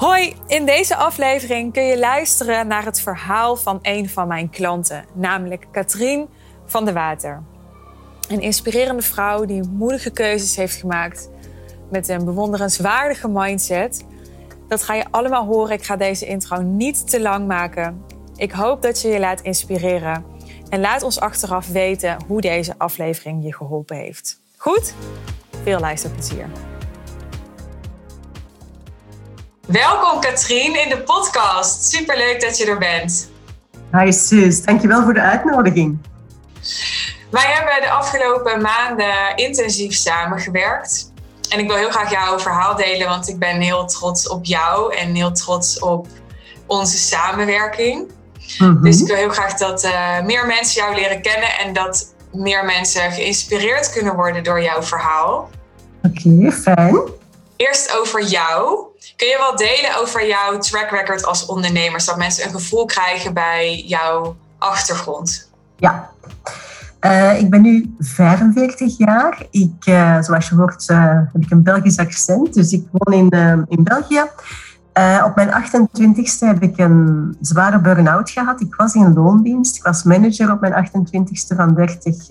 Hoi, in deze aflevering kun je luisteren naar het verhaal van een van mijn klanten, namelijk Katrien van de Water. Een inspirerende vrouw die moedige keuzes heeft gemaakt met een bewonderenswaardige mindset. Dat ga je allemaal horen. Ik ga deze intro niet te lang maken. Ik hoop dat je je laat inspireren. En laat ons achteraf weten hoe deze aflevering je geholpen heeft. Goed? Veel luisterplezier. Welkom Katrien in de podcast. Superleuk dat je er bent. Hi sis, dankjewel voor de uitnodiging. Wij hebben de afgelopen maanden intensief samengewerkt. En ik wil heel graag jouw verhaal delen, want ik ben heel trots op jou en heel trots op onze samenwerking. Mhm. Dus ik wil heel graag dat uh, meer mensen jou leren kennen en dat meer mensen geïnspireerd kunnen worden door jouw verhaal. Oké, fijn. Eerst over jou. Kun je wat delen over jouw track record als ondernemer, zodat mensen een gevoel krijgen bij jouw achtergrond? Ja, uh, ik ben nu 45 jaar. Ik, uh, zoals je hoort, uh, heb ik een Belgisch accent, dus ik woon in, in België. op mijn 28ste heb ik een zware burn-out gehad. Ik was in loondienst. Ik was manager op mijn 28ste van 30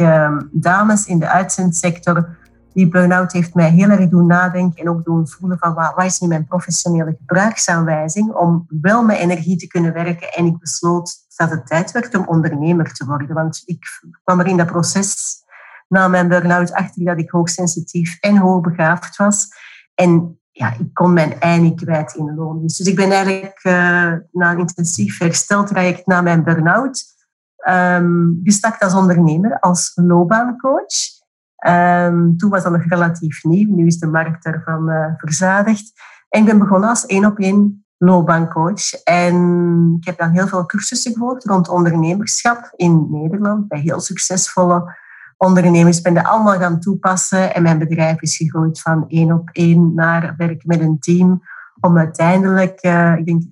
dames in de uitzendsector die burn-out heeft mij heel erg doen nadenken en ook doen voelen van wat, is nu mijn professionele gebruiksaanwijzing om wel met energie te kunnen werken. En ik besloot dat het tijd werd om ondernemer te worden. Want ik kwam er in dat proces na mijn burn-out achter dat ik hoogsensitief en hoogbegaafd was. En ja, ik kon mijn ei niet kwijt in loon. Dus ik ben eigenlijk uh, na een intensief hersteltraject na mijn burn-out um, gestart als ondernemer, als loopbaancoach. Um, toen was dat nog relatief nieuw. Nu is de markt daarvan uh, verzadigd. En ik ben begonnen als één op één loopbaancoach. En ik heb dan heel veel cursussen gevolgd rond ondernemerschap in Nederland. Bij heel succesvolle ondernemers. Ben dat allemaal gaan toepassen. En mijn bedrijf is gegroeid van één op één naar werken met een team. Om uiteindelijk, uh, ik denk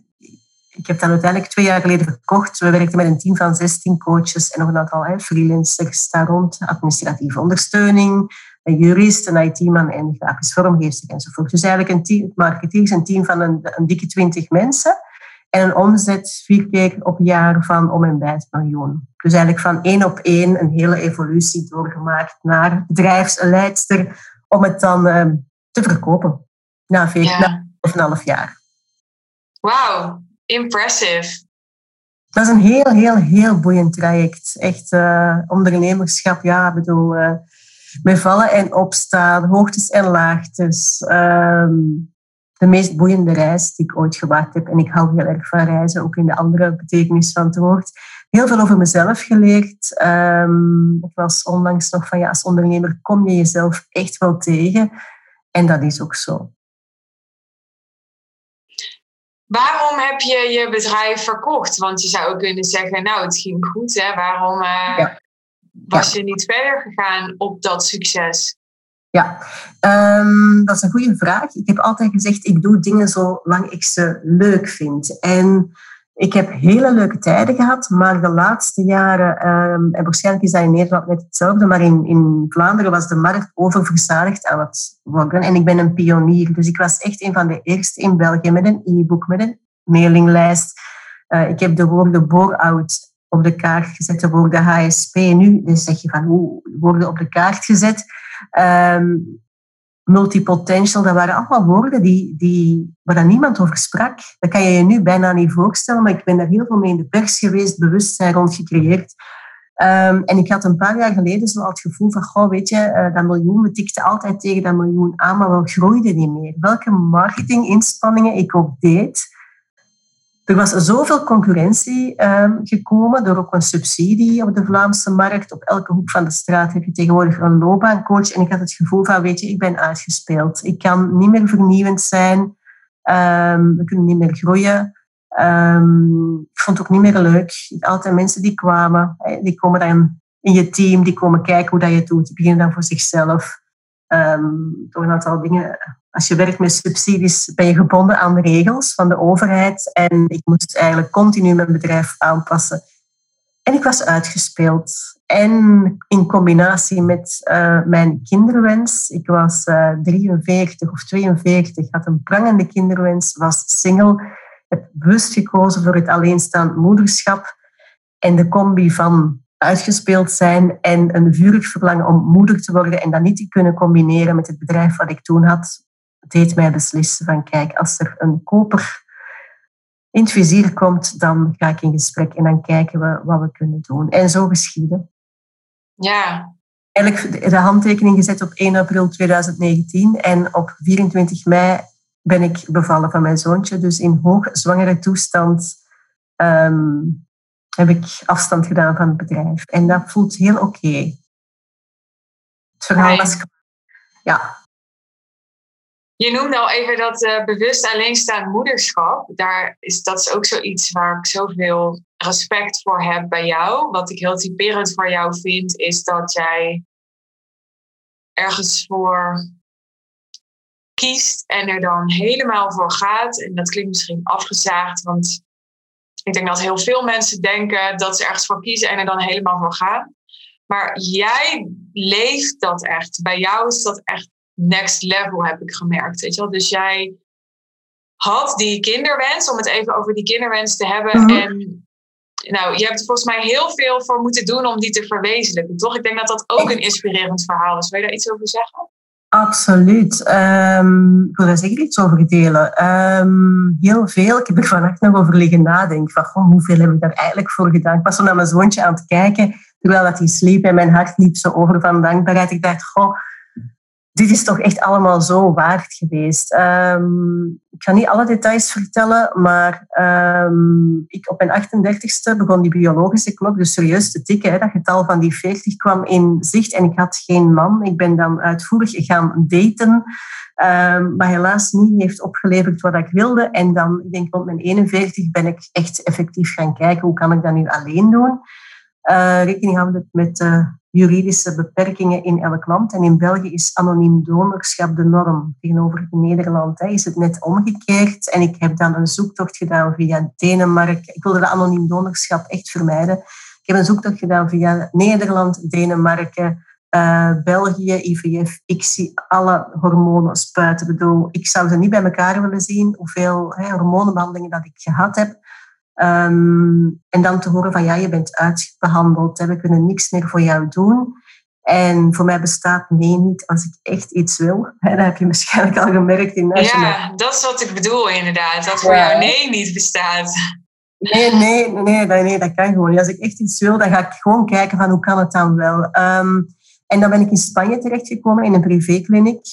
ik heb dat uiteindelijk twee jaar geleden verkocht. We werkten met een team van 16 coaches en nog een aantal hè, freelancers daar rond. Administratieve ondersteuning, een jurist, een IT-man en grafisch vormgever enzovoort. Dus eigenlijk een team, marketing is een team van een, een dikke 20 mensen. En een omzet vier keer op jaar van om en bij het miljoen. Dus eigenlijk van één op één een hele evolutie doorgemaakt naar bedrijfsleidster om het dan uh, te verkopen. Na, vier, ja. na een half jaar. Wauw, Impressive. Dat is een heel, heel, heel boeiend traject. Echt uh, ondernemerschap, ja, ik bedoel, uh, vallen en opstaan, hoogtes en laagtes. Uh, de meest boeiende reis die ik ooit gemaakt heb. En ik hou heel erg van reizen, ook in de andere betekenis van het woord. Heel veel over mezelf geleerd. Um, ik was onlangs nog van, ja, als ondernemer kom je jezelf echt wel tegen. En dat is ook zo. Waarom heb je je bedrijf verkocht? Want je zou ook kunnen zeggen, nou, het ging goed, hè? Waarom uh, was je niet verder gegaan op dat succes? Ja, um, dat is een goede vraag. Ik heb altijd gezegd, ik doe dingen zolang ik ze leuk vind. En ik heb hele leuke tijden gehad, maar de laatste jaren, um, en waarschijnlijk is dat in Nederland net hetzelfde, maar in, in Vlaanderen was de markt oververzadigd aan het worden. En ik ben een pionier, dus ik was echt een van de eerste in België met een e-book, met een mailinglijst. Uh, ik heb de woorden bore-out op de kaart gezet, de woorden HSP. Nu dus zeg je van, hoe worden op de kaart gezet? Um, multipotential, dat waren allemaal woorden die, die, waar niemand over sprak. Dat kan je je nu bijna niet voorstellen, maar ik ben daar heel veel mee in de pers geweest, bewustzijn rond gecreëerd. Um, en ik had een paar jaar geleden zo het gevoel van, goh, weet je, uh, dat miljoen, we tikten altijd tegen dat miljoen aan, maar we groeiden niet meer. Welke marketinginspanningen ik ook deed, er was zoveel concurrentie um, gekomen door ook een subsidie op de Vlaamse markt. Op elke hoek van de straat heb je tegenwoordig een loopbaancoach. En ik had het gevoel van, weet je, ik ben uitgespeeld. Ik kan niet meer vernieuwend zijn. Um, we kunnen niet meer groeien. Um, ik vond het ook niet meer leuk. Altijd mensen die kwamen, die komen dan in je team, die komen kijken hoe dat je het doet. Die beginnen dan voor zichzelf. Um, door een aantal dingen als je werkt met subsidies, ben je gebonden aan de regels van de overheid. En ik moest eigenlijk continu mijn bedrijf aanpassen. En ik was uitgespeeld. En in combinatie met uh, mijn kinderwens. Ik was uh, 43 of 42, had een prangende kinderwens, was single. Heb bewust gekozen voor het alleenstaand moederschap. En de combi van uitgespeeld zijn en een vurig verlangen om moeder te worden en dat niet te kunnen combineren met het bedrijf wat ik toen had, deed mij beslissen van kijk, als er een koper in het vizier komt, dan ga ik in gesprek en dan kijken we wat we kunnen doen. En zo geschieden. Ja. Eigenlijk de handtekening gezet op 1 april 2019 en op 24 mei ben ik bevallen van mijn zoontje. Dus in hoogzwangere toestand ehm, heb ik afstand gedaan van het bedrijf. En dat voelt heel oké. Het verhaal was... Ja, je noemde al even dat uh, bewust alleenstaand moederschap. Daar is, dat is ook zoiets waar ik zoveel respect voor heb bij jou. Wat ik heel typerend voor jou vind, is dat jij ergens voor kiest en er dan helemaal voor gaat. En dat klinkt misschien afgezaagd, want ik denk dat heel veel mensen denken dat ze ergens voor kiezen en er dan helemaal voor gaan. Maar jij leeft dat echt. Bij jou is dat echt next level, heb ik gemerkt. Weet je wel? Dus jij had die kinderwens, om het even over die kinderwens te hebben. Mhm. En nou, je hebt volgens mij heel veel voor moeten doen om die te verwezenlijken, toch? Ik denk dat dat ook een inspirerend verhaal is. Wil je daar iets over zeggen? Absoluut. Um, ik wil daar zeker iets over delen. Ehm, heel veel. Ik heb er vannacht nog over liggen nadenken. Van, goh, hoeveel heb ik daar eigenlijk voor gedaan? Ik was zo naar mijn zoontje aan het kijken, terwijl dat hij sliep en mijn hart liep zo over van dankbaarheid. Ik dacht, goh, dit is toch echt allemaal zo waard geweest. Um, ik ga niet alle details vertellen, maar um, ik, op mijn 38ste begon die biologische klok dus serieus te tikken. Dat getal van die 40 kwam in zicht en ik had geen man. Ik ben dan uitvoerig gaan daten, um, maar helaas niet heeft opgeleverd wat ik wilde. En dan, ik denk rond mijn 41, ben ik echt effectief gaan kijken hoe kan ik dat nu alleen doen. Uh, rekening houden met uh, juridische beperkingen in elk land. En in België is anoniem donorschap de norm. Tegenover Nederland hè, is het net omgekeerd. En ik heb dan een zoektocht gedaan via Denemarken. Ik wilde de anoniem donorschap echt vermijden. Ik heb een zoektocht gedaan via Nederland, Denemarken, uh, België, IVF. Ik zie alle hormonen spuiten. Ik bedoel, ik zou ze niet bij elkaar willen zien, hoeveel hè, hormonenbehandelingen dat ik gehad heb. Um, en dan te horen van ja, je bent uitbehandeld, we kunnen niks meer voor jou doen. En voor mij bestaat nee niet als ik echt iets wil. Hè, dat heb je waarschijnlijk al gemerkt in National. Ja, dat is wat ik bedoel inderdaad. Dat voor jou nee niet bestaat. Nee, nee, nee, nee, nee, dat kan gewoon niet. Als ik echt iets wil, dan ga ik gewoon kijken van hoe kan het dan wel. Um, en dan ben ik in Spanje terechtgekomen in een privékliniek.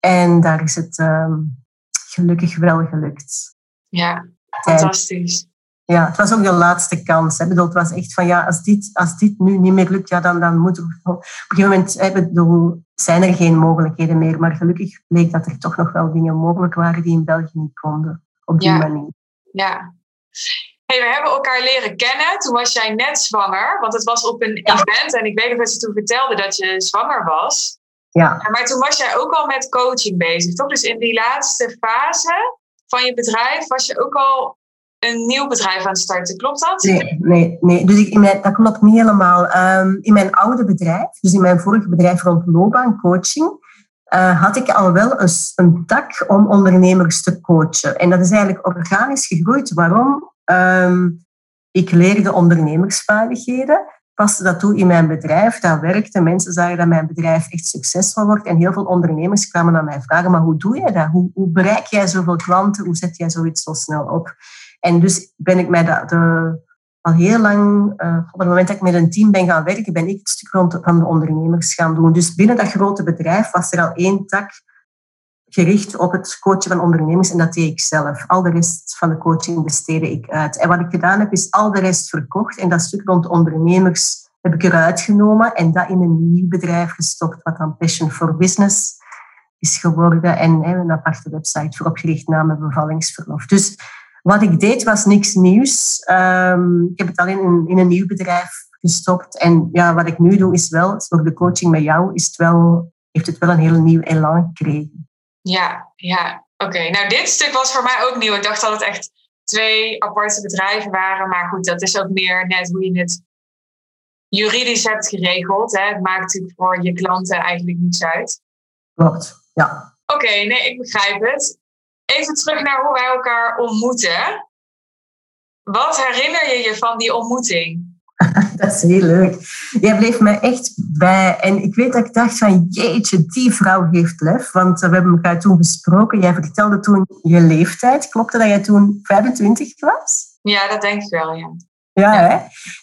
En daar is het um, gelukkig wel gelukt. Ja, fantastisch. Ja, het was ook de laatste kans. Hè. Bedoel, het was echt van, ja, als dit, als dit nu niet meer lukt, ja, dan, dan moeten we... Op een gegeven moment hè, bedoel, zijn er geen mogelijkheden meer. Maar gelukkig bleek dat er toch nog wel dingen mogelijk waren die in België niet konden. Op die manier. Ja. Hey, we hebben elkaar leren kennen. Toen was jij net zwanger. Want het was op een event. En ik weet nog dat ze toen vertelde dat je zwanger was. Ja. Maar toen was jij ook al met coaching bezig, toch? Dus in die laatste fase van je bedrijf was je ook al een nieuw bedrijf aan starten. Klopt dat? Nee, nee, nee. Dus ik, in mijn, dat klopt niet helemaal. Um, in mijn oude bedrijf, dus in mijn vorige bedrijf rond loopbaancoaching, uh, had ik al wel een, een, tak om ondernemers te coachen. En dat is eigenlijk organisch gegroeid. Waarom? Um, ik leerde ondernemersvaardigheden, paste dat toe in mijn bedrijf, dat werkte. Mensen zagen dat mijn bedrijf echt succesvol wordt. En heel veel ondernemers kwamen naar mij vragen, maar hoe doe je dat? Hoe, hoe bereik jij zoveel klanten? Hoe zet jij zoiets zo snel op? En dus ben ik mij de, al heel lang, uh, op het moment dat ik met een team ben gaan werken, ben ik het stuk rond van de ondernemers gaan doen. Dus binnen dat grote bedrijf was er al één tak gericht op het coachen van ondernemers en dat deed ik zelf. Al de rest van de coaching besteedde ik uit. En wat ik gedaan heb, is al de rest verkocht en dat stuk rond ondernemers heb ik eruit genomen en dat in een nieuw bedrijf gestopt, wat dan Passion for Business is geworden en een aparte website voor opgericht na mijn bevallingsverlof. Dus wat ik deed was niks nieuws. Um, ik heb het alleen in, in, een nieuw bedrijf gestopt. En ja, wat ik nu doe is wel, door de coaching met jou, is het wel, heeft het wel een heel nieuw elan gekregen. Ja, ja. Oké, nou dit stuk was voor mij ook nieuw. Ik dacht dat het echt twee aparte bedrijven waren. Maar goed, dat is ook meer net hoe je het juridisch hebt geregeld. Hè? Het maakt natuurlijk voor je klanten eigenlijk niets uit. Klopt, ja. Oké, nee, ik begrijp het. Even terug naar hoe wij elkaar ontmoeten. Wat herinner je je van die ontmoeting? dat is heel leuk. Jij bleef me echt bij. En ik weet dat ik dacht van, jeetje, die vrouw heeft lef. Want we hebben elkaar toen gesproken. Jij vertelde toen je leeftijd. Klopte dat jij toen 25 was? Ja, dat denk ik wel, ja. Ja, Hè?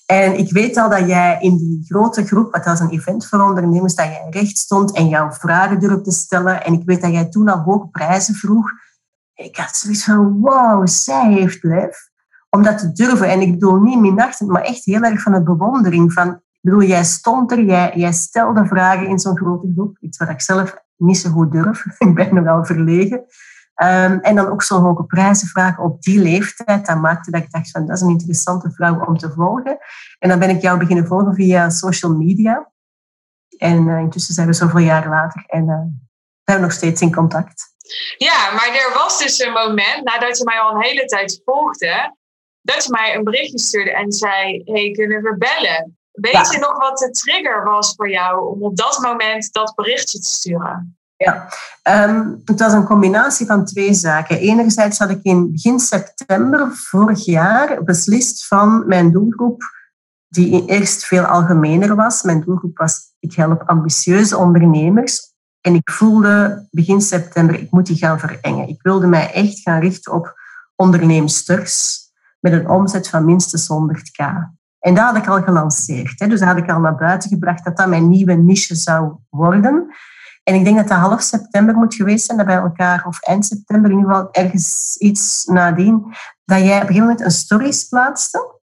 en ik weet al dat jij in die grote groep, wat als een event voor ondernemers, dat jij recht stond en jouw vragen durfde stellen. En ik weet dat jij toen al hoge prijzen vroeg. Ik had zoiets van, wow, zij heeft lef om dat te durven. En ik bedoel niet minachtend, maar echt heel erg van de bewondering. Van, ik bedoel, jij stond er, jij, jij stelde vragen in zo'n grote groep. Iets wat ik zelf niet zo goed durf. ik ben nogal verlegen. Um, en dan ook zo'n hoge prijzen vragen op die leeftijd. Dat maakte dat ik dacht van, dat is een interessante vrouw om te volgen. En dan ben ik jou beginnen volgen via social media. En uh, intussen zijn we zoveel jaar later en uh, zijn we nog steeds in contact. Ja, maar er was dus een moment, nadat je mij al een hele tijd volgde, dat je mij een berichtje stuurde en zei: Hey, kunnen we bellen? Weet je nog wat de trigger was voor jou om op dat moment dat berichtje te sturen? Ja, um, het was een combinatie van twee zaken. Enerzijds had ik in begin september vorig jaar beslist van mijn doelgroep, die eerst veel algemener was. Mijn doelgroep was, ik help ambitieuze ondernemers. En ik voelde begin september, ik moet die gaan verengen. Ik wilde mij echt gaan richten op onderneemsters met een omzet van minstens 100k. En dat had ik al gelanceerd. Hè. Dus dat had ik al naar buiten gebracht dat dat mijn nieuwe niche zou worden. En ik denk dat dat half september moet geweest zijn, dat bij elkaar, of eind september, in ieder geval ergens iets nadien, dat jij op een gegeven moment een stories plaatste.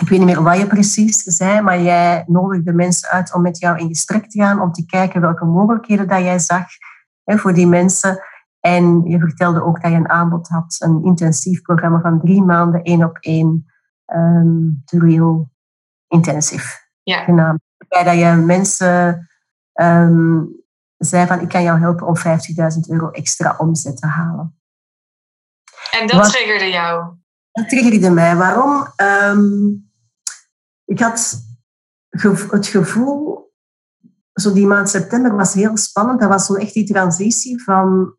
Ik weet niet meer wat je precies zei, maar jij nodigde mensen uit om met jou in gesprek te gaan, om te kijken welke mogelijkheden dat jij zag hè, voor die mensen. En je vertelde ook dat je een aanbod had, een intensief programma van drie maanden, één op één, um, The Real Intensive ja. genaamd. Waarbij dat je mensen um, zei van, ik kan jou helpen om 50.000 euro extra omzet te halen. En dat Wat, triggerde jou? Dat triggerde mij. Waarom? Um, ik had het gevoel, zo die maand september was heel spannend. Dat was zo echt die transitie van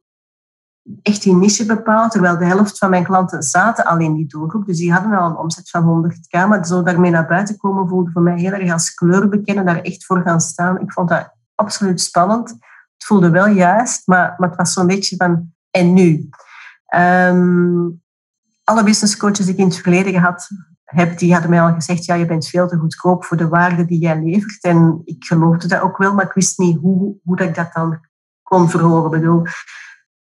echt die niche bepaald, terwijl de helft van mijn klanten zaten al in die doelgroep. Dus die hadden al een omzet van 100k. Maar zo daarmee naar buiten komen voelde voor mij heel erg als kleur bekennen, daar echt voor gaan staan. Ik vond dat absoluut spannend. Het voelde wel juist, maar, maar het was zo'n beetje van, en nu? Um, alle business coaches die ik in het verleden gehad heb, die hadden mij al gezegd, ja, je bent veel te goedkoop voor de waarde die jij levert. En ik geloofde dat ook wel, maar ik wist niet hoe, hoe dat ik dat dan kon verhogen. Ik bedoel,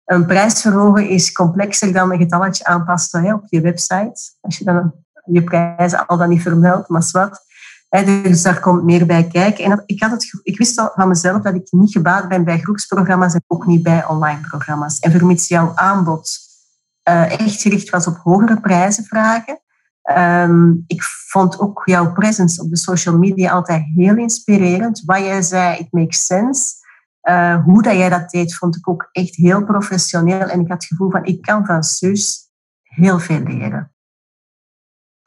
een prijs verhogen is complexer dan een getalletje aanpassen op je website. Als je dan je prijzen al dan niet vermeldt, maar wat. Dus daar komt meer bij kijken. En ik, had het, ik wist al van mezelf dat ik niet gebaat ben bij groepsprogramma's en ook niet bij online programma's. En vermits jouw aanbod uh, echt gericht was op hogere prijzen vragen. Um, ik vond ook jouw presence op de social media altijd heel inspirerend. Wat jij zei, it makes sense. Uh, hoe dat jij dat deed, vond ik ook echt heel professioneel. En ik had het gevoel van, ik kan van Suus heel veel leren.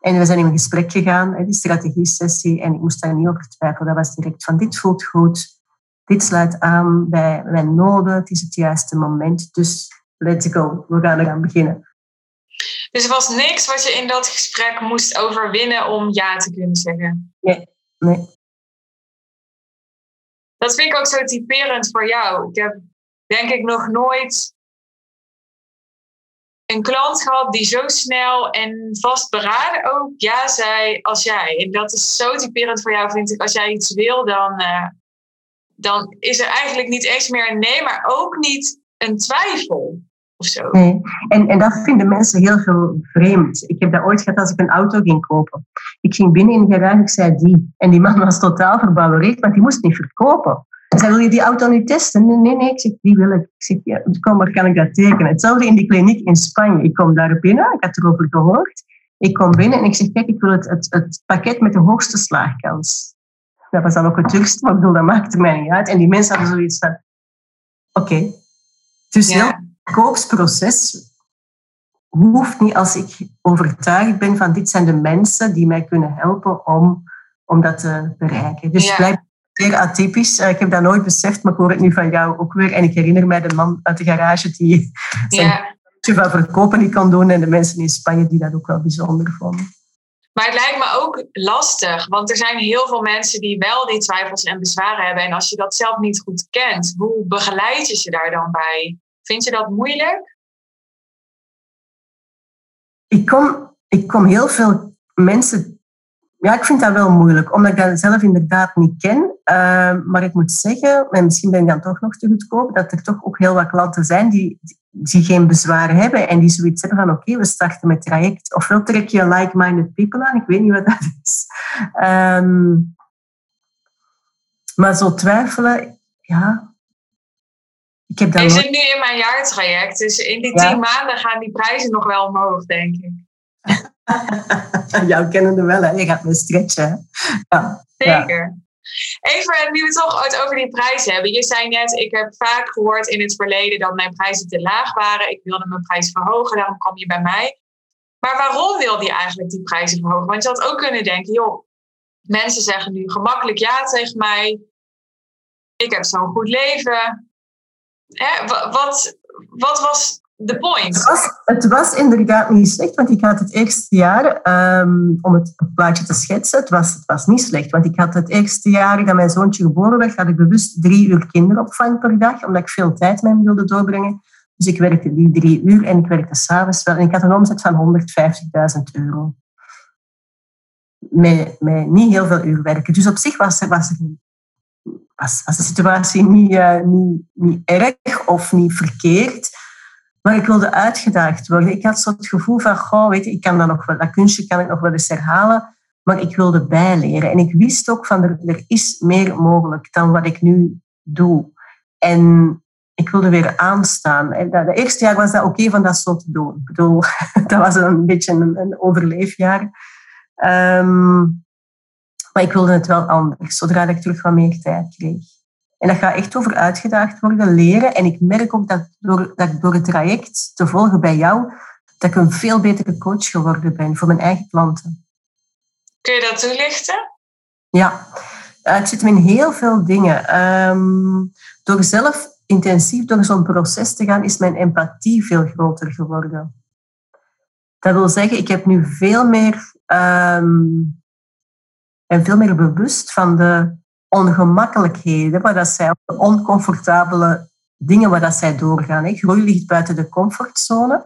En we zijn in een gesprek gegaan, die strategie-sessie, en ik moest daar niet over twijfelen. Dat was direct van, dit voelt goed, dit sluit aan bij mijn noden, het is het juiste moment. Dus let's go, we gaan eraan beginnen. Dus er was niks wat je in dat gesprek moest overwinnen om ja te kunnen zeggen? Nee, nee. Dat vind ik ook zo typerend voor jou. Ik heb denk ik nog nooit een klant gehad die zo snel en vastberaden ook ja zei als jij. En dat is zo typerend voor jou, vind ik. Als jij iets wil, dan, uh, dan is er eigenlijk niet eens meer een nee, maar ook niet een twijfel. Of zo. Nee. En, en dat vinden mensen heel veel vreemd. Ik heb dat ooit gehad als ik een auto ging kopen. Ik ging binnen in de garage, ik zei die. En die man was totaal verbouwereerd, want die moest niet verkopen. Hij zei, wil je die auto nu testen? Nee, nee, nee. Ik zeg, die wil ik. Ik zeg, ja, kom maar, kan ik dat tekenen? Hetzelfde in die kliniek in Spanje. Ik kom daar binnen, ik had erover gehoord. Ik kom binnen en ik zeg, kijk, ik wil het, het, het pakket met de hoogste slaagkans. Dat was dan ook het duurste, maar ik bedoel, dat maakte mij niet uit. En die mensen hadden zoiets van, oké. Dus ja. heel koopsproces hoeft niet als ik overtuigd ben van dit zijn de mensen die mij kunnen helpen om om dat te bereiken. Dus ja. blijft zeer atypisch. ik heb dat nooit beseft, maar ik hoor het nu van jou ook weer. En ik herinner mij de man uit de garage die zijn ja. van verkopen niet kan doen en de mensen in Spanje die dat ook wel bijzonder vonden. Maar het lijkt me ook lastig, want er zijn heel veel mensen die wel die twijfels en bezwaren hebben. En als je dat zelf niet goed kent, hoe begeleid je ze daar dan bij? Vind je dat moeilijk? Ik kom, ik kom heel veel mensen. Ja, ik vind dat wel moeilijk, omdat ik dat zelf inderdaad niet ken. Uh, maar ik moet zeggen, en misschien ben ik dan toch nog te goedkoop, dat er toch ook heel wat klanten zijn die, die geen bezwaar hebben en die zoiets hebben van oké, we starten met traject. Ofwel trek je like-minded people aan, ik weet niet wat dat is. Um, maar zo twijfelen, ja. Ik heb ik zit nu in mijn jaartraject, dus in die tien maanden gaan die prijzen nog wel omhoog, denk ik. Jou kennen er wel, hè? Je gaat me stretchen. Ja. Zeker. Even nu we het toch over die prijzen hebben. Je zei net, ik heb vaak gehoord in het verleden dat mijn prijzen te laag waren. Ik wilde mijn prijs verhogen, daarom kwam je bij mij. Maar waarom wilde je eigenlijk die prijzen verhogen? Want je had ook kunnen denken, joh, mensen zeggen nu gemakkelijk ja tegen mij. Ik heb zo'n goed leven. Hè, wat, wat was de point. Het was, het was, inderdaad niet slecht, want ik had het eerste jaar, um, om het plaatje te schetsen, het was, het was niet slecht. Want ik had het eerste jaar dat mijn zoontje geboren werd, had ik bewust drie uur kinderopvang per dag, omdat ik veel tijd met hem wilde doorbrengen. Dus ik werkte die drie uur en ik werkte s'avonds wel. En ik had een omzet van 150.000 euro. Met, met niet heel veel uur werken. Dus op zich was, was, was, was de situatie niet, uh, niet, niet erg of niet verkeerd. Maar ik wilde uitgedaagd worden. Ik had zo het gevoel van, goh, weet je, ik kan dat nog wel, dat kunstje kan ik nog wel eens herhalen. Maar ik wilde bijleren. En ik wist ook van, er, er is meer mogelijk dan wat ik nu doe. En ik wilde weer aanstaan. En dat, eerste jaar was dat oké van dat zo te doen. Ik bedoel, dat was een beetje een, overleefjaar. Um, maar ik wilde het wel anders, zodra ik terug wat meer tijd kreeg. En dat gaat echt over uitgedaagd worden, leren. En ik merk ook dat, door, dat ik door het traject te volgen bij jou, dat ik een veel betere coach geworden ben voor mijn eigen klanten. Kun je dat toelichten? Ja, ik zit in heel veel dingen. Um, door zelf intensief door zo'n proces te gaan, is mijn empathie veel groter geworden. Dat wil zeggen, ik heb nu veel meer, um, ben veel meer bewust van de ongemakkelijkheden, waar dat zij, oncomfortabele dingen waar dat zij doorgaan. Hè. Groei ligt buiten de comfortzone.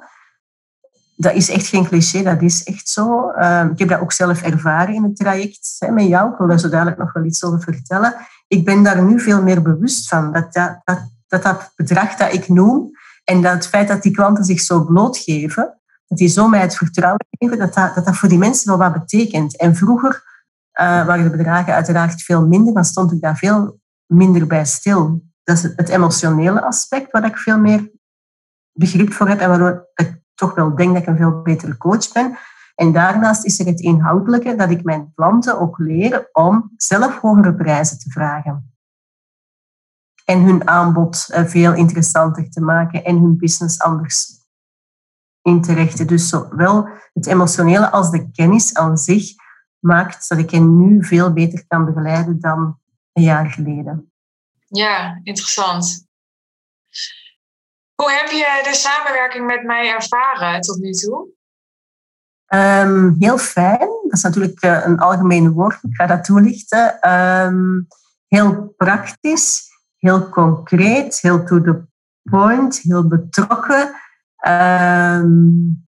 Dat is echt geen cliché, dat is echt zo. Ehm, ik heb dat ook zelf ervaren in het traject hè, met jou. Ik wil daar zo dadelijk nog wel iets over vertellen. Ik ben daar nu veel meer bewust van. Dat dat, dat, dat, dat bedrag dat ik noem en dat het feit dat die klanten zich zo blootgeven, dat die zo mij het vertrouwen geven, dat dat, dat, dat voor die mensen wel wat betekent. En vroeger uh, waren de bedragen uiteraard veel minder, dan stond ik daar veel minder bij stil. Dat is het emotionele aspect waar ik veel meer begrip voor heb en waardoor ik toch wel denk dat ik een veel betere coach ben. En daarnaast is er het inhoudelijke dat ik mijn klanten ook leer om zelf hogere prijzen te vragen. En hun aanbod eh, veel interessanter te maken en hun business anders in te richten. Dus zowel het emotionele als de kennis aan zich maakt dat ik hen nu veel beter kan begeleiden dan een jaar geleden. Ja, interessant. Hoe heb je de samenwerking met mij ervaren tot nu toe? Um, heel fijn. Dat is natuurlijk uh, een algemeen woord. Ik ga dat toelichten. Um, heel praktisch, heel concreet, heel to the point, heel betrokken. Um,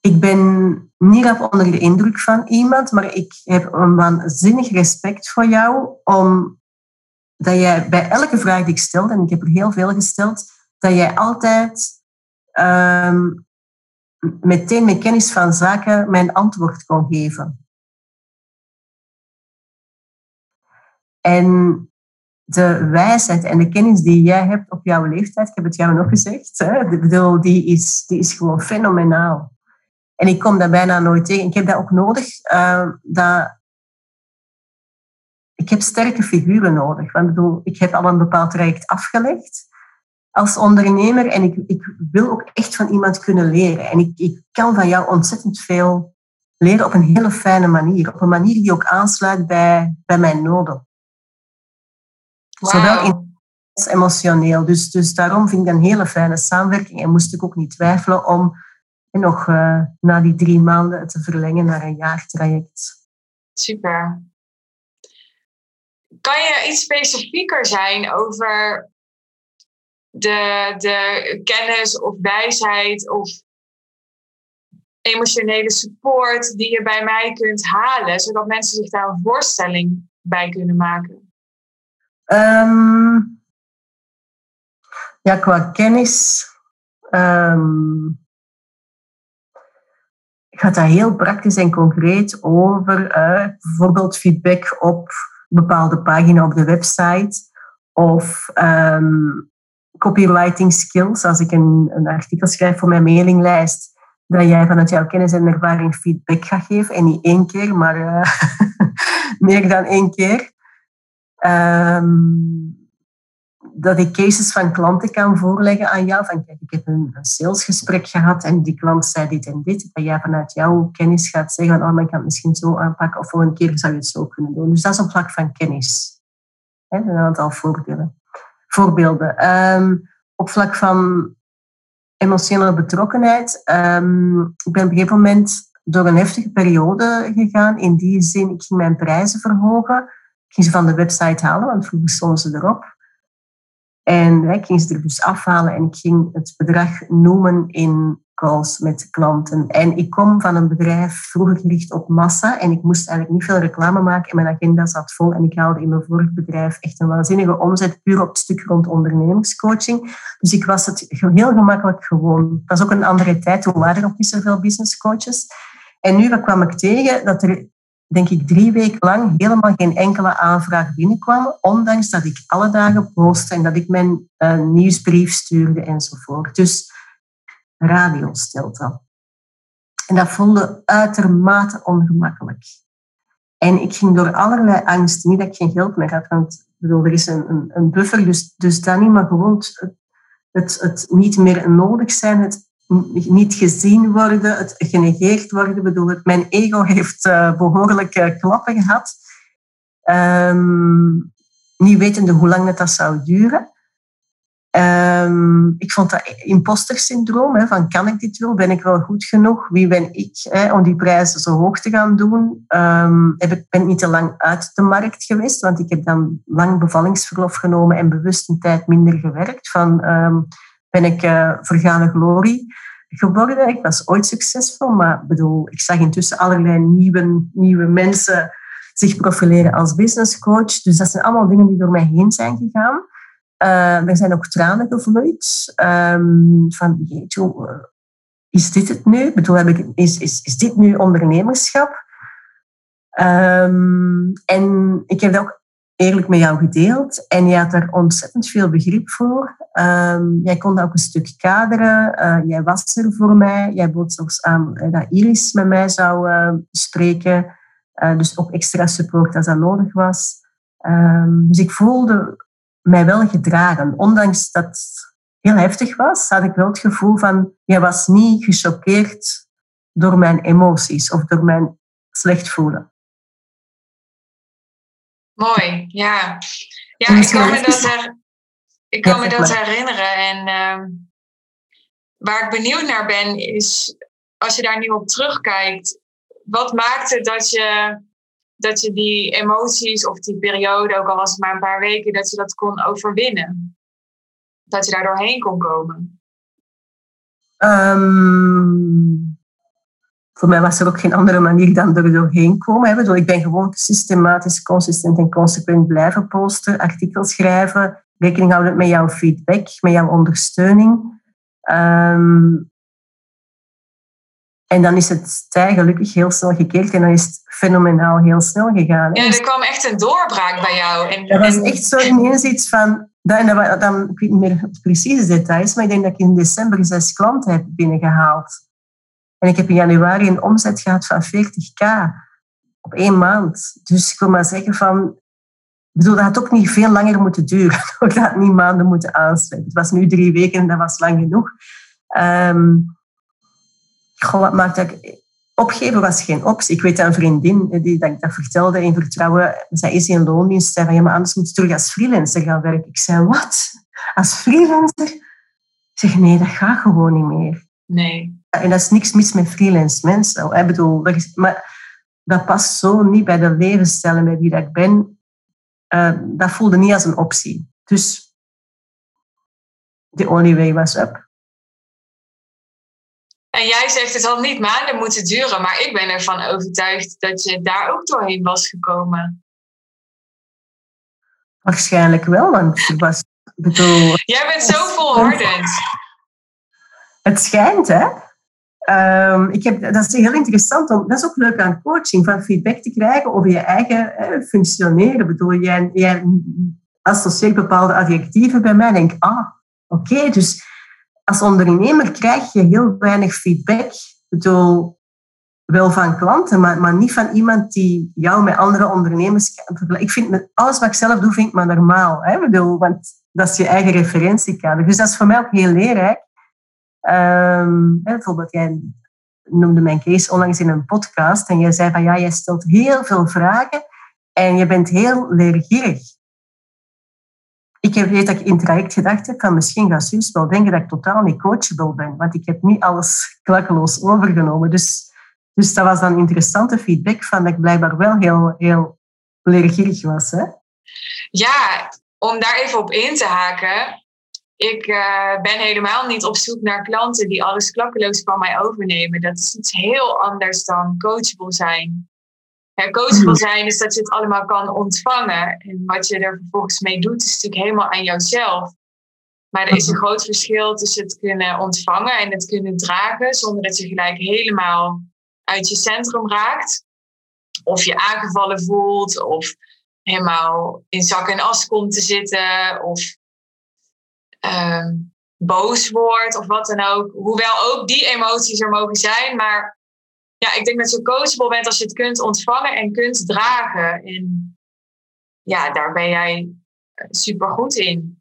ik ben niet op onder de indruk van iemand, maar ik heb een waanzinnig respect voor jou, omdat jij bij elke vraag die ik stel, en ik heb er heel veel gesteld, dat jij altijd um, meteen met kennis van zaken mijn antwoord kon geven. En de wijsheid en de kennis die jij hebt op jouw leeftijd, ik heb het jou nog gezegd, hè, die, is, die is gewoon fenomenaal. En ik kom dat bijna nooit tegen. Ik heb dat ook nodig. Uh, dat ik heb sterke figuren nodig. Want ik, bedoel, ik heb al een bepaald traject afgelegd als ondernemer. En ik, ik wil ook echt van iemand kunnen leren. En ik, ik kan van jou ontzettend veel leren op een hele fijne manier. Op een manier die ook aansluit bij, bij mijn noden. Wow. Zowel als emotioneel. Dus, dus daarom vind ik een hele fijne samenwerking. En moest ik ook niet twijfelen om nog uh, na die drie maanden te verlengen naar een jaartraject. Super. Kan je iets specifieker zijn over de, de kennis of wijsheid of emotionele support die je bij mij kunt halen, zodat mensen zich daar een voorstelling bij kunnen maken? Ehm, ja, qua kennis um, gaat dat heel praktisch en concreet over uh, bijvoorbeeld feedback op een bepaalde pagina op de website of um, copywriting skills. Als ik een, een artikel schrijf voor mijn mailinglijst, dat jij vanuit jouw kennis en ervaring feedback gaat geven. En niet één keer, maar uh, meer dan één keer. Um, dat ik cases van klanten kan voorleggen aan jou. Van kijk, ik heb een, salesgesprek gehad en die klant zei dit en dit. Dat jij vanuit jouw kennis gaat zeggen, oh, maar ik kan het misschien zo aanpakken of een keer zou je het zo kunnen doen. Dus dat is op vlak van kennis. een aantal voorbeelden. voorbeelden. Um, op vlak van emotionele betrokkenheid. Um, ik ben op een gegeven moment door een heftige periode gegaan. In die zin, ik ging mijn prijzen verhogen. Ik ging ze van de website halen, want vroeger stonden ze erop. En ik ging ze er dus afhalen en ik ging het bedrag noemen in calls met klanten. En ik kom van een bedrijf vroeger gericht op massa en ik moest eigenlijk niet veel reclame maken en mijn agenda zat vol en ik haalde in mijn vorig bedrijf echt een waanzinnige omzet puur op het stuk rond ondernemingscoaching. Dus ik was het heel gemakkelijk gewoon. Het was ook een andere tijd, toen waren er nog niet zoveel business coaches. En nu kwam ik tegen dat er denk ik, drie weken lang helemaal geen enkele aanvraag binnenkwam, ondanks dat ik alle dagen postte en dat ik mijn uh, nieuwsbrief stuurde enzovoort. Dus radiostilte. En dat voelde uitermate ongemakkelijk. En ik ging door allerlei angsten, niet dat ik geen geld meer had, want bedoel, er is een, een, een buffer, dus, dus dat niet, maar gewoon het, het, het niet meer nodig zijn, het niet gezien worden, het genegeerd worden. bedoel, ik, mijn ego heeft behoorlijk uh, klappen gehad. Um, niet wetende hoe lang het dat zou duren. Um, ik vond dat imposter syndroom, hè, van kan ik dit wel? Ben ik wel goed genoeg? Wie ben ik hè, om die prijzen zo hoog te gaan doen? Um, heb ik ben niet te lang uit de markt geweest, want ik heb dan lang bevallingsverlof genomen en bewust een tijd minder gewerkt. Van, ben ik uh, vergane glorie geworden. Ik was ooit succesvol, maar bedoel, ik zag intussen allerlei nieuwe, nieuwe mensen zich profileren als business coach. Dus dat zijn allemaal dingen die door mij heen zijn gegaan. Uh, er zijn ook tranen gevloeid. Um, van, jeetje, is dit het nu? Ik bedoel, heb ik, is, is, is dit nu ondernemerschap? Um, en ik heb dat ook eerlijk met jou gedeeld. En je had er ontzettend veel begrip voor. Um, jij kon ook een stuk kaderen. Uh, jij was er voor mij. Jij bood zelfs aan uh, dat Iris met mij zou uh, spreken. dus ook extra support als dat nodig was. Um, dus ik voelde mij wel gedragen. Ondanks dat het heel heftig was, had ik wel het gevoel van... Jij was niet gechoqueerd door mijn emoties of door mijn slecht voelen. Mooi, ja. Ja, ik kan me dat, her, ik kan me dat herinneren. En uh, waar ik benieuwd naar ben, is als je daar nu op terugkijkt, wat maakte dat je, dat je die emoties of die periode, ook al was het maar een paar weken, dat je dat kon overwinnen? Dat je daar doorheen kon komen? Um, voor mij was er ook geen andere manier dan er doorheen komen. Ik ben gewoon systematisch, consistent en consequent blijven posten, artikels schrijven, rekening houden met jouw feedback, met jouw ondersteuning. Um, en dan is het tij gelukkig heel snel gekeerd en dan is het fenomenaal heel snel gegaan. Ja, er kwam echt een doorbraak bij jou. En, dat was echt zo ineens iets van... Dan, dan, ik weet niet meer precieze details, maar ik denk dat ik in december zes klanten heb binnengehaald. En ik heb in januari een omzet gehad van 40k op één maand. Dus ik wil maar zeggen van... Ik bedoel, dat had ook niet veel langer moeten duren. Ik had niet maanden moeten aansluiten. Het was nu drie weken en dat was lang genoeg. Um, goh, wat dat opgeven was geen optie. Ik weet een vriendin die dat ik dat vertelde in vertrouwen. Zij is in loondienst. Zei van, ja, maar anders moet je terug als freelancer gaan werken. Ik zei, wat? Als freelancer? Ik zeg, nee, dat gaat gewoon niet meer. Nee. En dat is niks mis met freelance mensen. Ik bedoel, dat is, maar dat past zo niet bij de levensstijl en bij wie dat ik ben. Uh, dat voelde niet als een optie. Dus the only way was up. En jij zegt het had niet maanden moeten duren, maar ik ben ervan overtuigd dat je daar ook doorheen was gekomen. Waarschijnlijk wel, want het was. Bedoel, jij bent zo volhardend. Het schijnt, hè? Um, ik heb, dat is heel interessant. Om, dat is ook leuk aan coaching, van feedback te krijgen over je eigen eh, functioneren. Bedoel, jij, jij associeert bepaalde adjectieven bij mij en denk, ah, oké, dus als ondernemer krijg je heel weinig feedback. Ik bedoel, wel van klanten, maar, maar niet van iemand die jou met andere ondernemers Ik vind alles wat ik zelf doe, vind ik maar normaal. Hè? Bedoel, want dat is je eigen referentiekader. Dus dat is voor mij ook heel leerrijk. Um, bijvoorbeeld, jij noemde mijn case onlangs in een podcast en jij zei van ja, jij stelt heel veel vragen en je bent heel leergierig. Ik heb, weet dat ik in traject gedacht heb van misschien gaat Suus wel denken dat ik totaal niet coachable ben, want ik heb niet alles klakkeloos overgenomen. Dus, dus dat was dan interessante feedback van dat ik blijkbaar wel heel, heel leergierig was. Hè? Ja, om daar even op in te haken. Ik uh, ben helemaal niet op zoek naar klanten die alles klakkeloos van mij overnemen. Dat is iets heel anders dan coachable zijn. Ja, coachable mhm. zijn is dat je het allemaal kan ontvangen. En wat je er vervolgens mee doet, is natuurlijk helemaal aan jouzelf. Maar er is een mhm. groot verschil tussen het kunnen ontvangen en het kunnen dragen, zonder dat je gelijk helemaal uit je centrum raakt. Of je aangevallen voelt, of helemaal in zak en as komt te zitten, of uh, boos wordt, of wat dan ook. Hoewel ook die emoties er mogen zijn, maar ja, ik denk dat je coachable bent als je het kunt ontvangen en kunt dragen. En ja, daar ben jij eh, super goed in.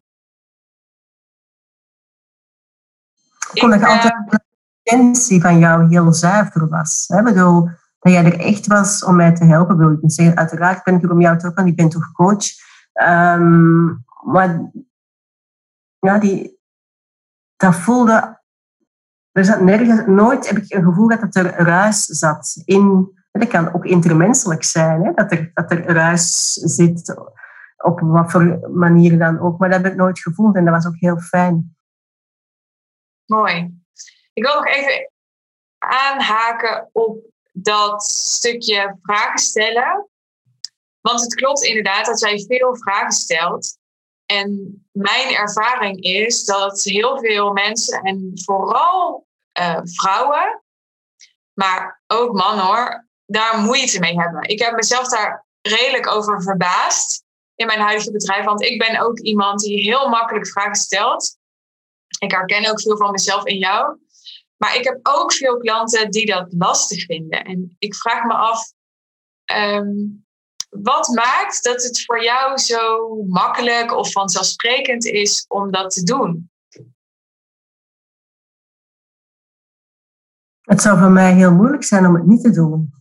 Ik vond dat uh, altijd de intentie van jou heel zuiver was. Hè? bedoel, dat jij er echt was om mij te helpen. Wil ik niet zeggen, uiteraard ben ik er om jou te helpen, want ik ben toch coach. Um, maar ja, die, dat voelde er zat nergens, nooit heb ik een gevoel dat er ruis zat. In, dat kan ook intermenselijk zijn, hè? Dat, er, dat er ruis zit, op wat voor manier dan ook. Maar dat heb ik nooit gevoeld en dat was ook heel fijn. Mooi. Ik wil nog even aanhaken op dat stukje vragen stellen. Want het klopt inderdaad dat zij veel vragen stelt. En mijn ervaring is dat heel veel mensen, en vooral uh, vrouwen, maar ook mannen hoor, daar moeite mee hebben. Ik heb mezelf daar redelijk over verbaasd in mijn huidige bedrijf, want ik ben ook iemand die heel makkelijk vragen stelt. Ik herken ook veel van mezelf in jou. Maar ik heb ook veel klanten die dat lastig vinden. En ik vraag me af, um, wat maakt dat het voor jou zo makkelijk of vanzelfsprekend is om dat te doen? Het zou voor mij heel moeilijk zijn om het niet te doen.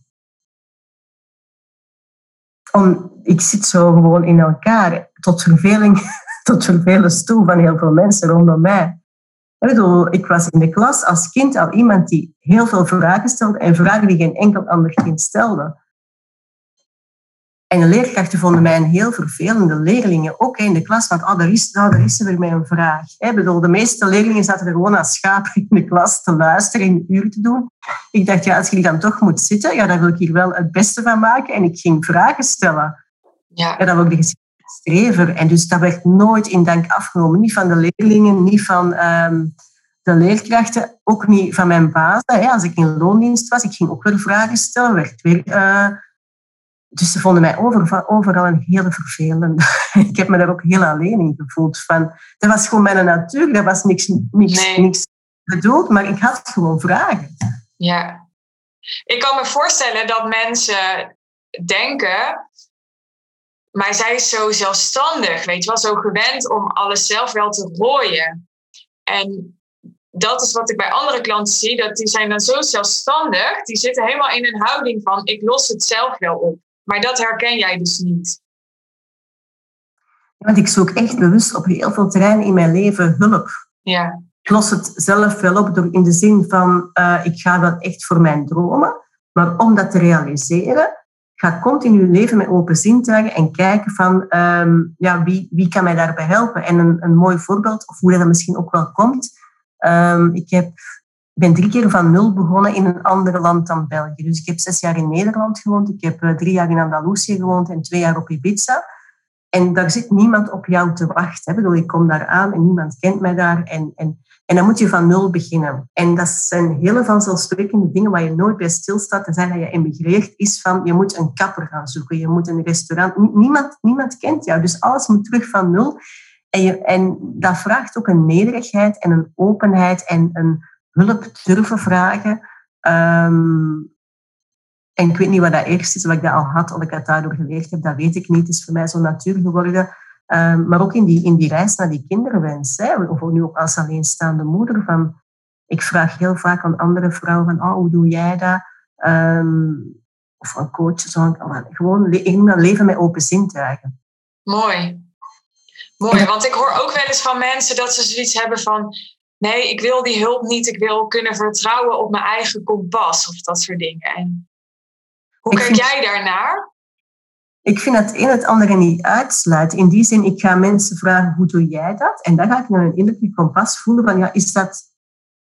Om, ik zit zo gewoon in elkaar, tot verveling, tot vervelens toe van heel veel mensen rondom mij. Ik bedoel, ik was in de klas als kind al iemand die heel veel vragen stelde en vragen die geen enkel ander kind stelde. En de leerkrachten vonden mij een heel vervelende leerlingen, ook in de klas, want oh, daar, is, oh, daar is er weer mijn vraag. Ik bedoel, de meeste leerlingen zaten er gewoon als schapen in de klas te luisteren, een uur te doen. Ik dacht, ja, als je dan toch moet zitten, ja, dan wil ik hier wel het beste van maken. En ik ging vragen stellen. Ja. ja dan wil ik de strever. En dus dat werd nooit in dank afgenomen. Niet van de leerlingen, niet van um, de leerkrachten, ook niet van mijn baas. Als ik in loondienst was, ik ging ook weer vragen stellen, werd weer... Uh, dus ze vonden mij over, overal een hele vervelende. ik heb me daar ook heel alleen in gevoeld. Van, dat was gewoon mijn natuur. Dat was niks, niks, niks bedoeld, maar ik had gewoon vragen. Ja. Ik kan me voorstellen dat mensen denken... Maar zij is zo zelfstandig, weet je wel, zo gewend om alles zelf wel te rooien. En dat is wat ik bij andere klanten zie, dat die zijn dan zo zelfstandig, die zitten helemaal in een houding van ik los het zelf wel op. Maar dat herken jij dus niet. Want ik zoek echt bewust op heel veel terreinen in mijn leven hulp. Ja. Ik los het zelf wel op door in de zin van uh, ik ga wel echt voor mijn dromen, maar om dat te realiseren, ga continu leven met open zintuigen en kijken van um, ja, wie, wie kan mij daarbij helpen. En een, een mooi voorbeeld, of hoe dat misschien ook wel komt. Um, ik heb, ben drie keer van nul begonnen in een ander land dan België. Dus ik heb zes jaar in Nederland gewoond, ik heb uh, drie jaar in Andalusië gewoond en twee jaar op Ibiza. En daar zit niemand op jou te wachten. Hè. Bedoel, ik kom daar aan en niemand kent mij daar. En, en, en dan moet je van nul beginnen. En dat zijn hele vanzelfsprekende dingen waar je nooit bij stilstaat. zijn dat je emigreert, is van je moet een kapper gaan zoeken. Je moet een restaurant. Niemand, niemand kent jou. Dus alles moet terug van nul. En, je, en dat vraagt ook een nederigheid en een openheid en een hulp durven vragen. Um, en ik weet niet wat dat eerst is, of ik dat al had, of ik dat daardoor geleerd heb, dat weet ik niet. Het is voor mij zo natuur geworden. Um, maar ook in die, in die reis naar die kinderwens, hè, of nu ook als alleenstaande moeder, van, ik vraag heel vaak aan andere vrouwen van, oh, hoe doe jij dat? Um, of aan coaches, gewoon le leven met open zintuigen. Mooi. Mooi, want ik hoor ook wel eens van mensen dat ze zoiets hebben van, nee, ik wil die hulp niet, ik wil kunnen vertrouwen op mijn eigen kompas of dat soort dingen. En hoe kijk jij daarnaar? Ik vind het een het andere niet uitsluiten. In die zin, ik ga mensen vragen, hoe doe jij dat? En dan ga ik naar een innerlijke kompas voelen van, ja, is dat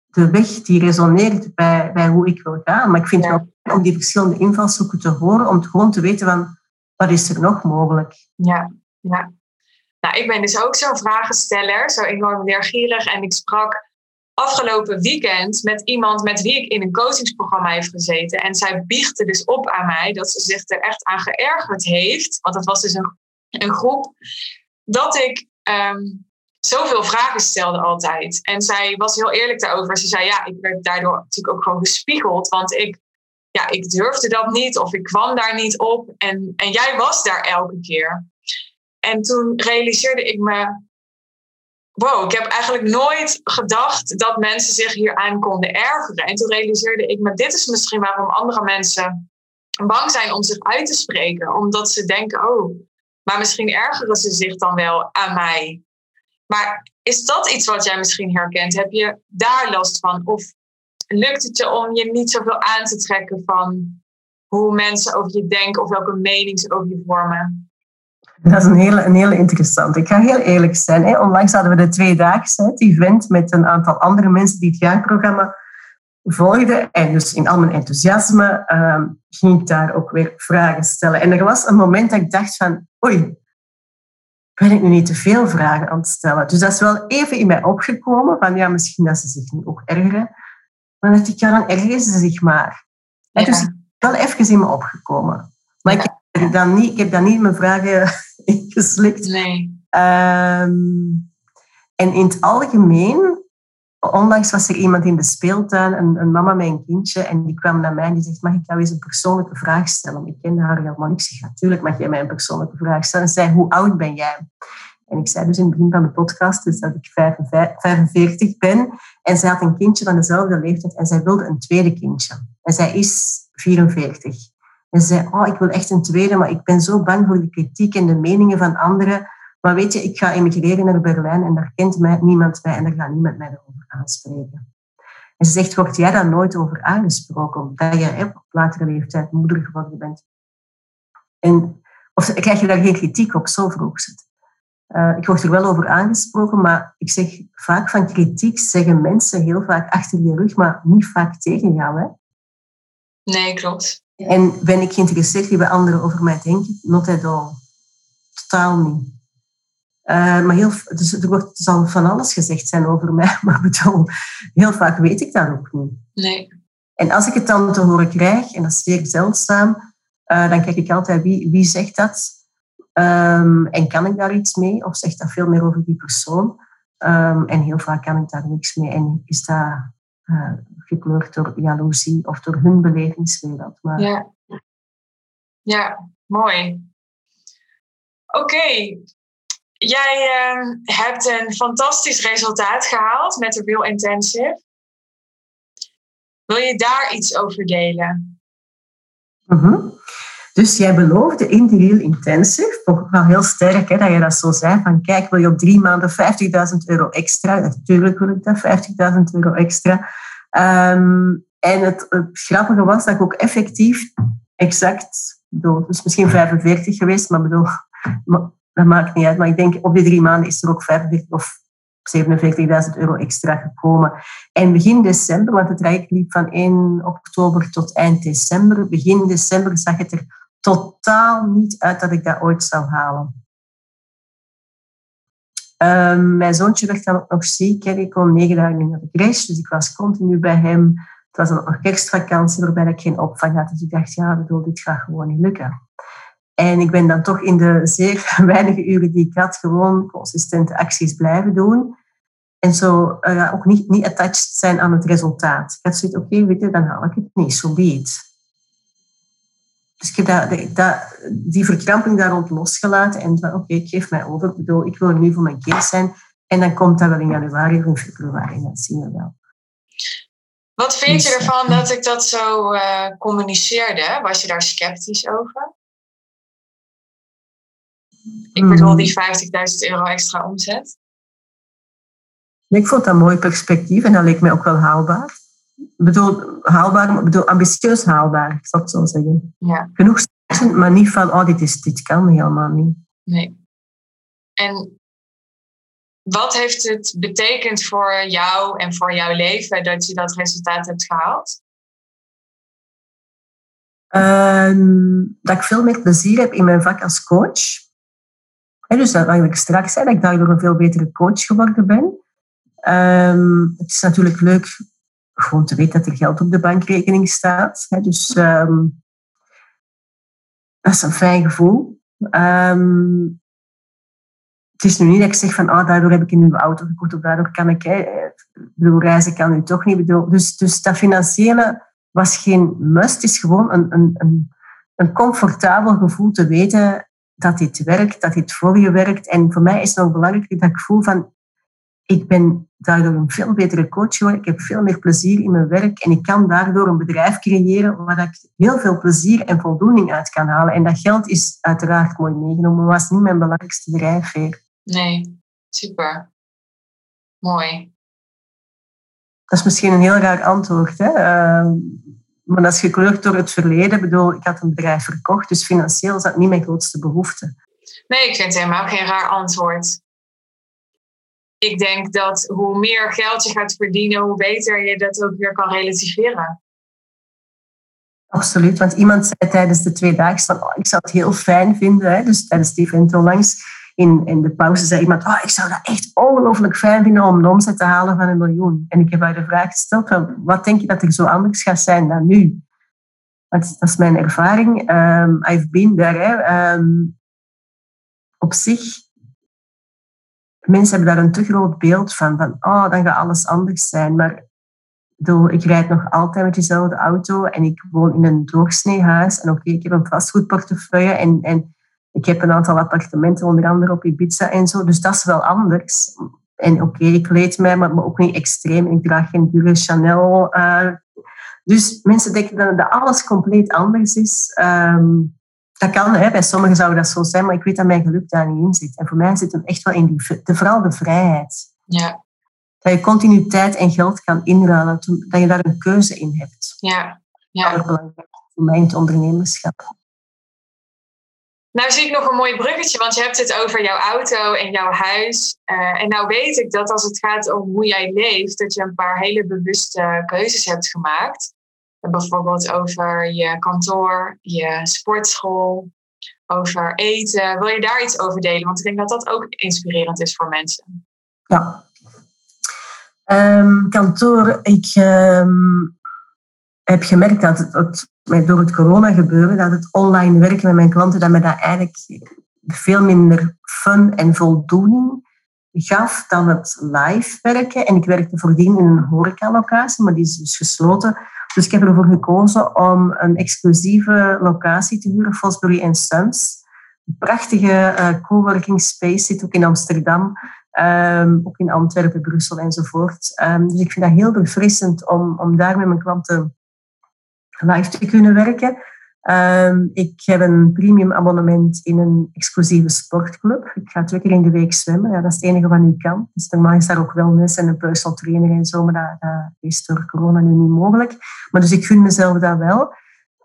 de weg die resoneert bij, bij hoe ik wil gaan? Maar ik vind het wel om die verschillende invalshoeken te horen, om gewoon te weten van, wat is er nog mogelijk? Ja, ja. Nou, ik ben dus ook zo'n vragensteller, zo enorm leergierig. En ik sprak afgelopen weekend met iemand met wie ik in een coachingsprogramma heb gezeten. En zij biechte dus op aan mij dat ze zich er echt aan geërgerd heeft. Want het was dus een, een groep. Dat ik um, zoveel vragen stelde altijd. En zij was heel eerlijk daarover. Ze zei, ja, ik werd daardoor natuurlijk ook gewoon gespiegeld. Want ik, ja, ik durfde dat niet of ik kwam daar niet op. En, en jij was daar elke keer. En toen realiseerde ik me wow, ik heb eigenlijk nooit gedacht dat mensen zich hier aan konden ergeren. En toen realiseerde ik me, dit is misschien waarom andere mensen bang zijn om zich uit te spreken. Omdat ze denken, oh, maar misschien ergeren ze zich dan wel aan mij. Maar is dat iets wat jij misschien herkent? Heb je daar last van? Of lukt het je om je niet zoveel aan te trekken van hoe mensen over je denken of welke mening ze over je vormen? Dat is een hele, een hele interessante. Ik ga heel eerlijk zijn. Hè. Onlangs hadden we de tweedaagse, event, met een aantal andere mensen die het jaarprogramma volgden. En dus in al mijn enthousiasme uh, ging ik daar ook weer vragen stellen. En er was een moment dat ik dacht van, oei, ben ik nu niet te veel vragen aan het stellen? Dus dat is wel even in mij opgekomen, van ja, misschien dat ze zich nu ook ergeren. Maar dan dacht ik, ja, dan ergeren ze zich maar. Ja. Dus wel even in me opgekomen. Maar ik heb dan niet, ik heb dan niet mijn vragen Nee. Um, en in het algemeen, onlangs was er iemand in de speeltuin, een, een, mama met een kindje, en die kwam naar mij en die zegt, mag ik jou eens een persoonlijke vraag stellen? Ik kende haar helemaal niet. Ik zeg, natuurlijk mag jij mij een persoonlijke vraag stellen. En zei, hoe oud ben jij? En ik zei dus in het begin van de podcast dus dat ik 45 ben. En zij had een kindje van dezelfde leeftijd en zij wilde een tweede kindje. En zij is 44. En zei, oh, ik wil echt een tweede, maar ik ben zo bang voor de kritiek en de meningen van anderen. Maar weet je, ik ga emigreren naar Berlijn en daar kent mij, niemand mij en daar gaat niemand mij over aanspreken. En ze zegt, word jij daar nooit over aangesproken, omdat je op latere leeftijd moeder geworden bent? En, of krijg je daar geen kritiek op? Zo vroeg ze het. Uh, ik word er wel over aangesproken, maar ik zeg vaak van kritiek zeggen mensen heel vaak achter je rug, maar niet vaak tegen jou. Hè? Nee, klopt. En ben ik geïnteresseerd wie bij anderen over mij denken? Not at all. Totaal niet. Uh, maar heel, dus er, wordt, er zal van alles gezegd zijn over mij, maar bedoel, heel vaak weet ik dat ook niet. Nee. En als ik het dan te horen krijg, en dat is zeer zeldzaam, uh, dan kijk ik altijd wie, wie zegt dat um, en kan ik daar iets mee of zegt dat veel meer over die persoon. Um, en heel vaak kan ik daar niks mee en is dat uh, gekleurd door jaloezie of door hun belevingswereld. Maar... Ja. ja, mooi. Oké. jij uh, hebt een fantastisch resultaat gehaald met de Real Intensive. Wil je daar iets over delen? Mm Dus jij beloofde in die Real Intensive, toch wel heel sterk hè, dat je dat zo zei, van kijk, wil je op drie maanden 50.000 euro extra? Natuurlijk wil ik dat, 50.000 euro extra. Um, en het, het, grappige was dat ik ook effectief exact, bedoel, dus misschien 45 geweest, maar bedoel, dat maakt niet uit. Maar ik denk, op die drie maanden is er ook 45 of 47.000 euro extra gekomen. En begin december, want het traject liep van 1 oktober tot eind december, begin december zag het er totaal niet uit dat ik dat ooit zou halen. Um, mijn zoontje werd dan ook nog ziek. Hè. Ik kon negen dagen in de crash, dus ik was continu bij hem. Het was nog kerstvakantie waarbij ik geen opvang had. Dus ik dacht, ja, bedoel, dit gaat gewoon niet lukken. En ik ben dan toch in de zeer weinige uren die ik had, gewoon consistente acties blijven doen. En zo uh, ook niet, niet attached zijn aan het resultaat. Ik had zoiets, oké, okay, dan haal ik het niet, zo so be Dus ik heb dat, dat, die verkramping daar rond losgelaten en oké, okay, ik geef mij over. Ik bedoel, ik wil nu voor mijn kind zijn. En dan komt dat wel in januari of in februari, dat zien we wel. Wat vind je dus, ervan uh, dat ik dat zo uh, communiceerde? Was je daar sceptisch over? Ik bedoel die 50.000 euro extra omzet. Ik vond dat een mooi perspectief en dat leek mij ook wel haalbaar. Ik bedoel, haalbaar, bedoel ambitieus haalbaar, ik zou het zo zeggen. Ja. Genoeg maar niet van, oh, dit, is, dit kan helemaal niet. Nee. En wat heeft het betekend voor jou en voor jouw leven dat je dat resultaat hebt gehaald? Uh, dat ik veel meer plezier heb in mijn vak als coach dus dat ik straks zei, dat ik daardoor een veel betere coach geworden ben. Um, het is natuurlijk leuk gewoon te weten dat er geld op de bankrekening staat. Dus um, dat is een fijn gevoel. Um, het is nu niet dat ik zeg van, ah, daardoor heb ik een nieuwe auto gekocht of daardoor kan ik, reizen kan nu toch niet. Bedoel, dus, dus dat financiële was geen must, het is gewoon een, een, een, een comfortabel gevoel te weten dat dit werkt, dat dit voor je werkt. En voor mij is het nog belangrijk dat ik voel van, ik ben daardoor een veel betere coach geworden. Ik heb veel meer plezier in mijn werk en ik kan daardoor een bedrijf creëren waar ik heel veel plezier en voldoening uit kan halen. En dat geld is uiteraard mooi meegenomen, maar was niet mijn belangrijkste drijfveer. Nee, super. Mooi. Dat is misschien een heel raar antwoord. Hè? Uh, maar dat is gekleurd door het verleden. Ik bedoel, ik had een bedrijf verkocht, dus financieel is dat niet mijn grootste behoefte. Nee, ik vind het helemaal geen raar antwoord. Ik denk dat hoe meer geld je gaat verdienen, hoe beter je dat ook weer kan relativeren. Absoluut, want iemand zei tijdens de twee dagen van, ik zou het heel fijn vinden, hè, dus tijdens die event langs, in, in de pauze zei iemand, oh, ik zou dat echt ongelooflijk fijn vinden om een omzet te halen van een miljoen. En ik heb haar de vraag gesteld, van, wat denk je dat er zo anders gaat zijn dan nu? Want dat is mijn ervaring. Um, I've been there. Um, op zich, mensen hebben daar een te groot beeld van, van oh, dan gaat alles anders zijn. Maar ik rijd nog altijd met dezelfde auto en ik woon in een doorsneehuis. En oké, ik heb een vastgoedportefeuille en, en ik heb een aantal appartementen, onder andere op Ibiza en zo. Dus dat is wel anders. En oké, ik kleed mij, maar ook niet extreem. Ik draag geen dure Chanel. Uh, dus mensen denken dat alles compleet anders is. Um, dat kan, hè. bij sommigen zou dat zo zijn, maar ik weet dat mijn geluk daar niet in zit. En voor mij zit hem echt wel in die, de, vooral de vrijheid. Ja. Dat je continu tijd en geld kan inruilen, dat je daar een keuze in hebt. Ja. ja. Dat is belangrijk voor mij in het ondernemerschap. Nou zie ik nog een mooi bruggetje, want je hebt het over jouw auto en jouw huis. Uh, en nou weet ik dat als het gaat om hoe jij leeft, dat je een paar hele bewuste keuzes hebt gemaakt. Bijvoorbeeld over je kantoor, je sportschool, over eten. Wil je daar iets over delen? Want ik denk dat dat ook inspirerend is voor mensen. Ja. Um, kantoor, ik um, heb gemerkt dat het, het door het corona gebeuren, dat het online werken met mijn klanten, dat me dat eigenlijk veel minder fun en voldoening gaf dan het live werken. En ik werkte voordien in een horecalocatie, maar die is dus gesloten. Dus ik heb ervoor gekozen om een exclusieve locatie te huren, Fosbury Sons. prachtige uh, coworking space zit, ook in Amsterdam. Ehm, ook in Antwerpen, Brussel enzovoort. Um, dus ik vind dat heel verfrissend om, om daar met mijn klanten live te kunnen werken. Um, ik heb een premium abonnement in een exclusieve sportclub. Ik ga twee keer in de week zwemmen. Ja, dat is het enige wat nu kan. Dus normaal is daar ook wellness en een personal trainer en zo, maar dat, is door corona nu niet mogelijk. Maar dus ik gun mezelf dat wel.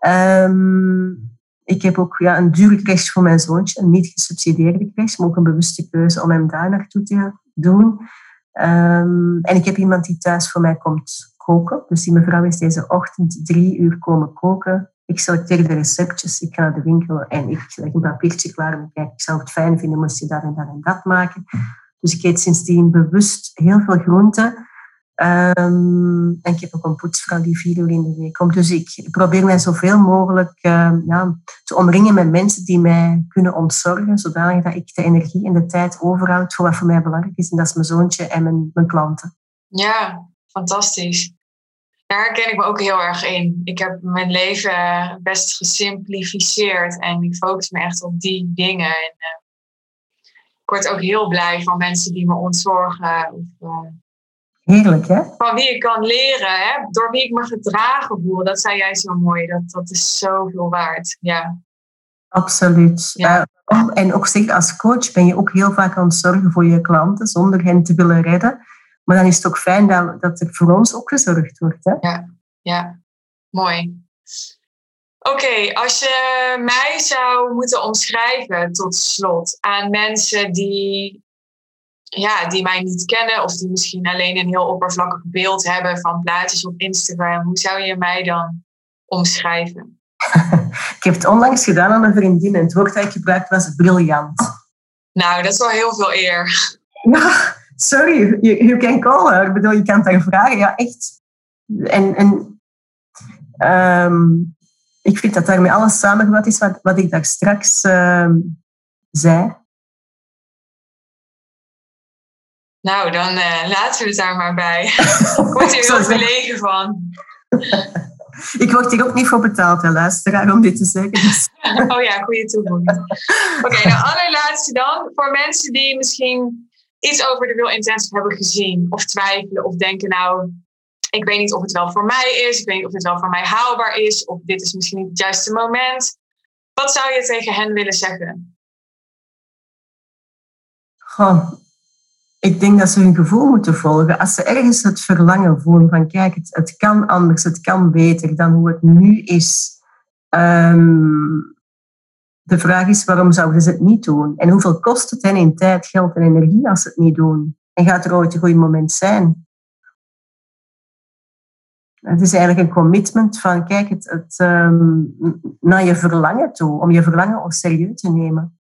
Um, ik heb ook ja, een dure crash voor mijn zoontje, een niet gesubsidieerde crash, maar ook een bewuste keuze om hem daar naartoe te doen. Um, en ik heb iemand die thuis voor mij komt koken. Dus die mevrouw is deze ochtend drie uur komen koken. Ik selecteer de receptjes, ik ga naar de winkel en ik leg een papiertje klaar en kijk, ik zou het fijn vinden moest je dat en dat en dat maken. Dus ik eet sindsdien bewust heel veel groenten. Um, en ik heb ook een poetsvrouw die vier uur in de week komt. Dus ik probeer mij zoveel mogelijk uh, ja, te omringen met mensen die mij kunnen ontzorgen, zodanig dat ik de energie en de tijd overhoud voor wat voor mij belangrijk is. En dat is mijn zoontje en mijn, mijn klanten. Ja, fantastisch. Daar herken ik me ook heel erg in. Ik heb mijn leven best gesimplificeerd en ik focus me echt op die dingen. En, uh, ik word ook heel blij van mensen die me ontzorgen. Of, uh, Heerlijk, hè? Van wie ik kan leren, hè? door wie ik me gedragen voel. Dat zei jij zo mooi. Dat, dat is zoveel waard. Ja. Absoluut. Ja. Uh, en ook als coach ben je ook heel vaak aan het zorgen voor je klanten zonder hen te willen redden. Maar dan is het ook fijn dat, dat er voor ons ook gezorgd wordt. Hè? Ja, ja. mooi. Oké, als je mij zou moeten omschrijven tot slot aan mensen die, ja, die mij niet kennen of die misschien alleen een heel oppervlakkig beeld hebben van plaatjes op Instagram, hoe zou je mij dan omschrijven? ik heb het onlangs gedaan aan een vriendin en het woord dat ik gebruikt was briljant. Nou, dat is wel heel veel eer. Ja, sorry, you, you can call her. Ik bedoel, je kan het haar vragen. Ja, echt. En, en um, ik vind dat daarmee alles samengevat is wat, wat ik daar straks uh, zei. Nou, dan uh, laten we het daar maar bij. ik word hier heel verlegen van. ik word hier ook niet voor betaald, hè, luisteraar, om dit te zeggen. Dus. oh ja, goede toevoeging. Oké, okay, nou allerlaatste dan. Voor mensen die misschien iets over de Real Intensive hebben gezien of twijfelen of denken nou, ik weet niet of het wel voor mij is, ik weet niet of het wel voor mij haalbaar is of dit is misschien niet het juiste moment. Wat zou je tegen hen willen zeggen? Goh, ik denk dat ze hun gevoel moeten volgen. Als ze ergens het verlangen voelen van kijk, het, kan anders, het kan beter dan hoe het nu is. Um, de vraag is, waarom zouden ze het niet doen? En hoeveel kost het hen in tijd, geld en energie als ze het niet doen? En gaat er ooit een goed moment zijn? Het is eigenlijk een commitment van, kijk, het, het um, naar je verlangen toe, om je verlangen ook serieus te nemen.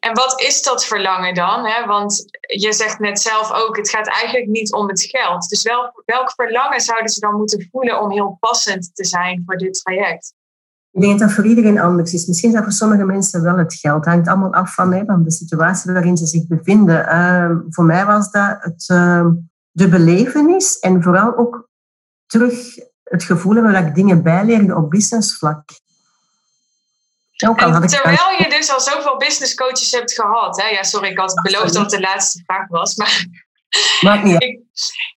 En wat is dat verlangen dan? Hè? Want je zegt net zelf ook, het gaat eigenlijk niet om het geld. Dus welk, welk verlangen zouden ze dan moeten voelen om heel passend te zijn voor dit traject? Ik denk dat dat voor iedereen anders is. Misschien is dat voor sommige mensen wel het geld. Het hangt allemaal af van, hè, van de situatie waarin ze zich bevinden. Uh, voor mij was dat het, uh, de belevenis en vooral ook terug het gevoel hebben dat ik dingen bijleerde op businessvlak. Ook al had ik terwijl je dus al zoveel business coaches hebt gehad. Hè? Ja, sorry, ik had beloofd dat het de laatste vraag was. Maar Maakt niet ik,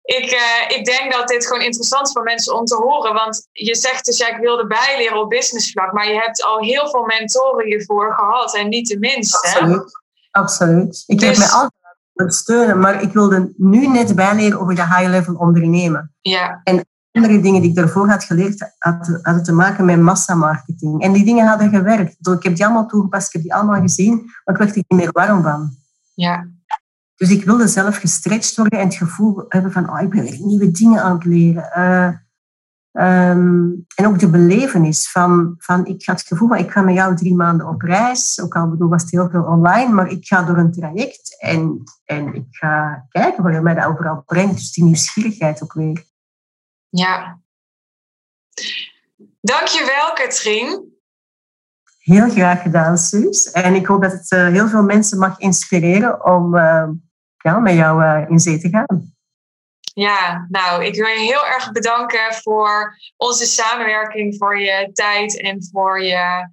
ik, uh, ik denk dat dit gewoon interessant is voor mensen om te horen. Want je zegt dus, ja, ik wilde bijleren op businessvlak. Maar je hebt al heel veel mentoren hiervoor gehad. En niet de minste. Absoluut. Absoluut. Ik dus, heb mij altijd steunen. Maar ik wilde nu net bijleren over de high-level ondernemen. Ja. En andere dingen die ik daarvoor had geleerd, hadden te maken met massamarketing. En die dingen hadden gewerkt. Dus ik heb die allemaal toegepast, ik heb die allemaal gezien, maar ik werd er niet meer warm van. Ja. Dus ik wilde zelf gestretched worden en het gevoel hebben van, oh, ik ben weer nieuwe dingen aan het leren. Uh, um, en ook de belevenis van, van, ik had het gevoel van, ik ga met jou drie maanden op reis. Ook al bedoel, was het heel veel online, maar ik ga door een traject en, en ik ga kijken waar je mij dat overal brengt. Dus die nieuwsgierigheid ook weer. Ja. Dankjewel, Katrien. Heel graag gedaan, Suus. En ik hoop dat het uh, heel veel mensen mag inspireren om uh, ja, met jou uh, in zee te gaan. Ja, nou, ik wil je heel erg bedanken voor onze samenwerking, voor je tijd en voor je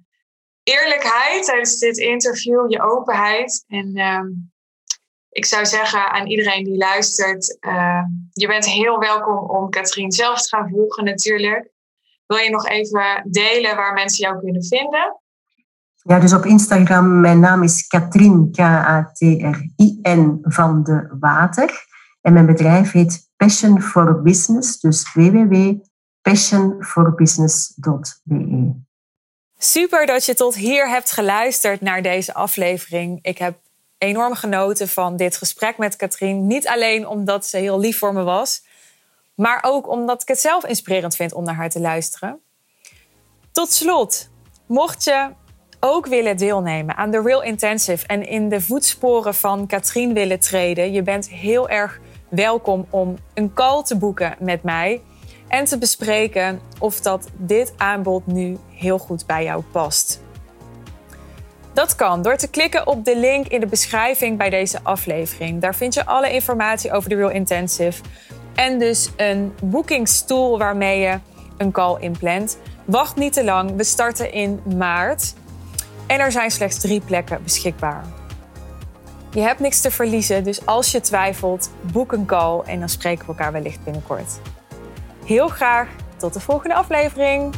eerlijkheid tijdens dit interview, je openheid. En ehm, ik zou zeggen aan iedereen die luistert, uh, je bent heel welkom om Katrien zelf te gaan volgen natuurlijk. Wil je nog even delen waar mensen jou kunnen vinden? Ja, dus op Instagram, mijn naam is Katrien, K-A-T-R-I-N van de Water. En mijn bedrijf heet Passion for Business, dus www.passionforbusiness.be. Super dat je tot hier hebt geluisterd naar deze aflevering. Ik heb enorm genoten van dit gesprek met Katrien. Niet alleen omdat ze heel lief voor me was, maar ook omdat ik het zelf inspirerend vind om naar haar te luisteren. Tot slot, mocht je ook willen deelnemen aan de Real Intensive en in de voetsporen van Katrien willen treden, je bent heel erg welkom om een call te boeken met mij en te bespreken of dat dit aanbod nu heel goed bij jou past. Dat kan door te klikken op de link in de beschrijving bij deze aflevering. Daar vind je alle informatie over de Real Intensive en dus een boekingstool waarmee je een call inplant. Wacht niet te lang, we starten in maart en er zijn slechts drie plekken beschikbaar. Je hebt niks te verliezen, dus als je twijfelt, boek een call en dan spreken we elkaar wellicht binnenkort. Heel graag tot de volgende aflevering.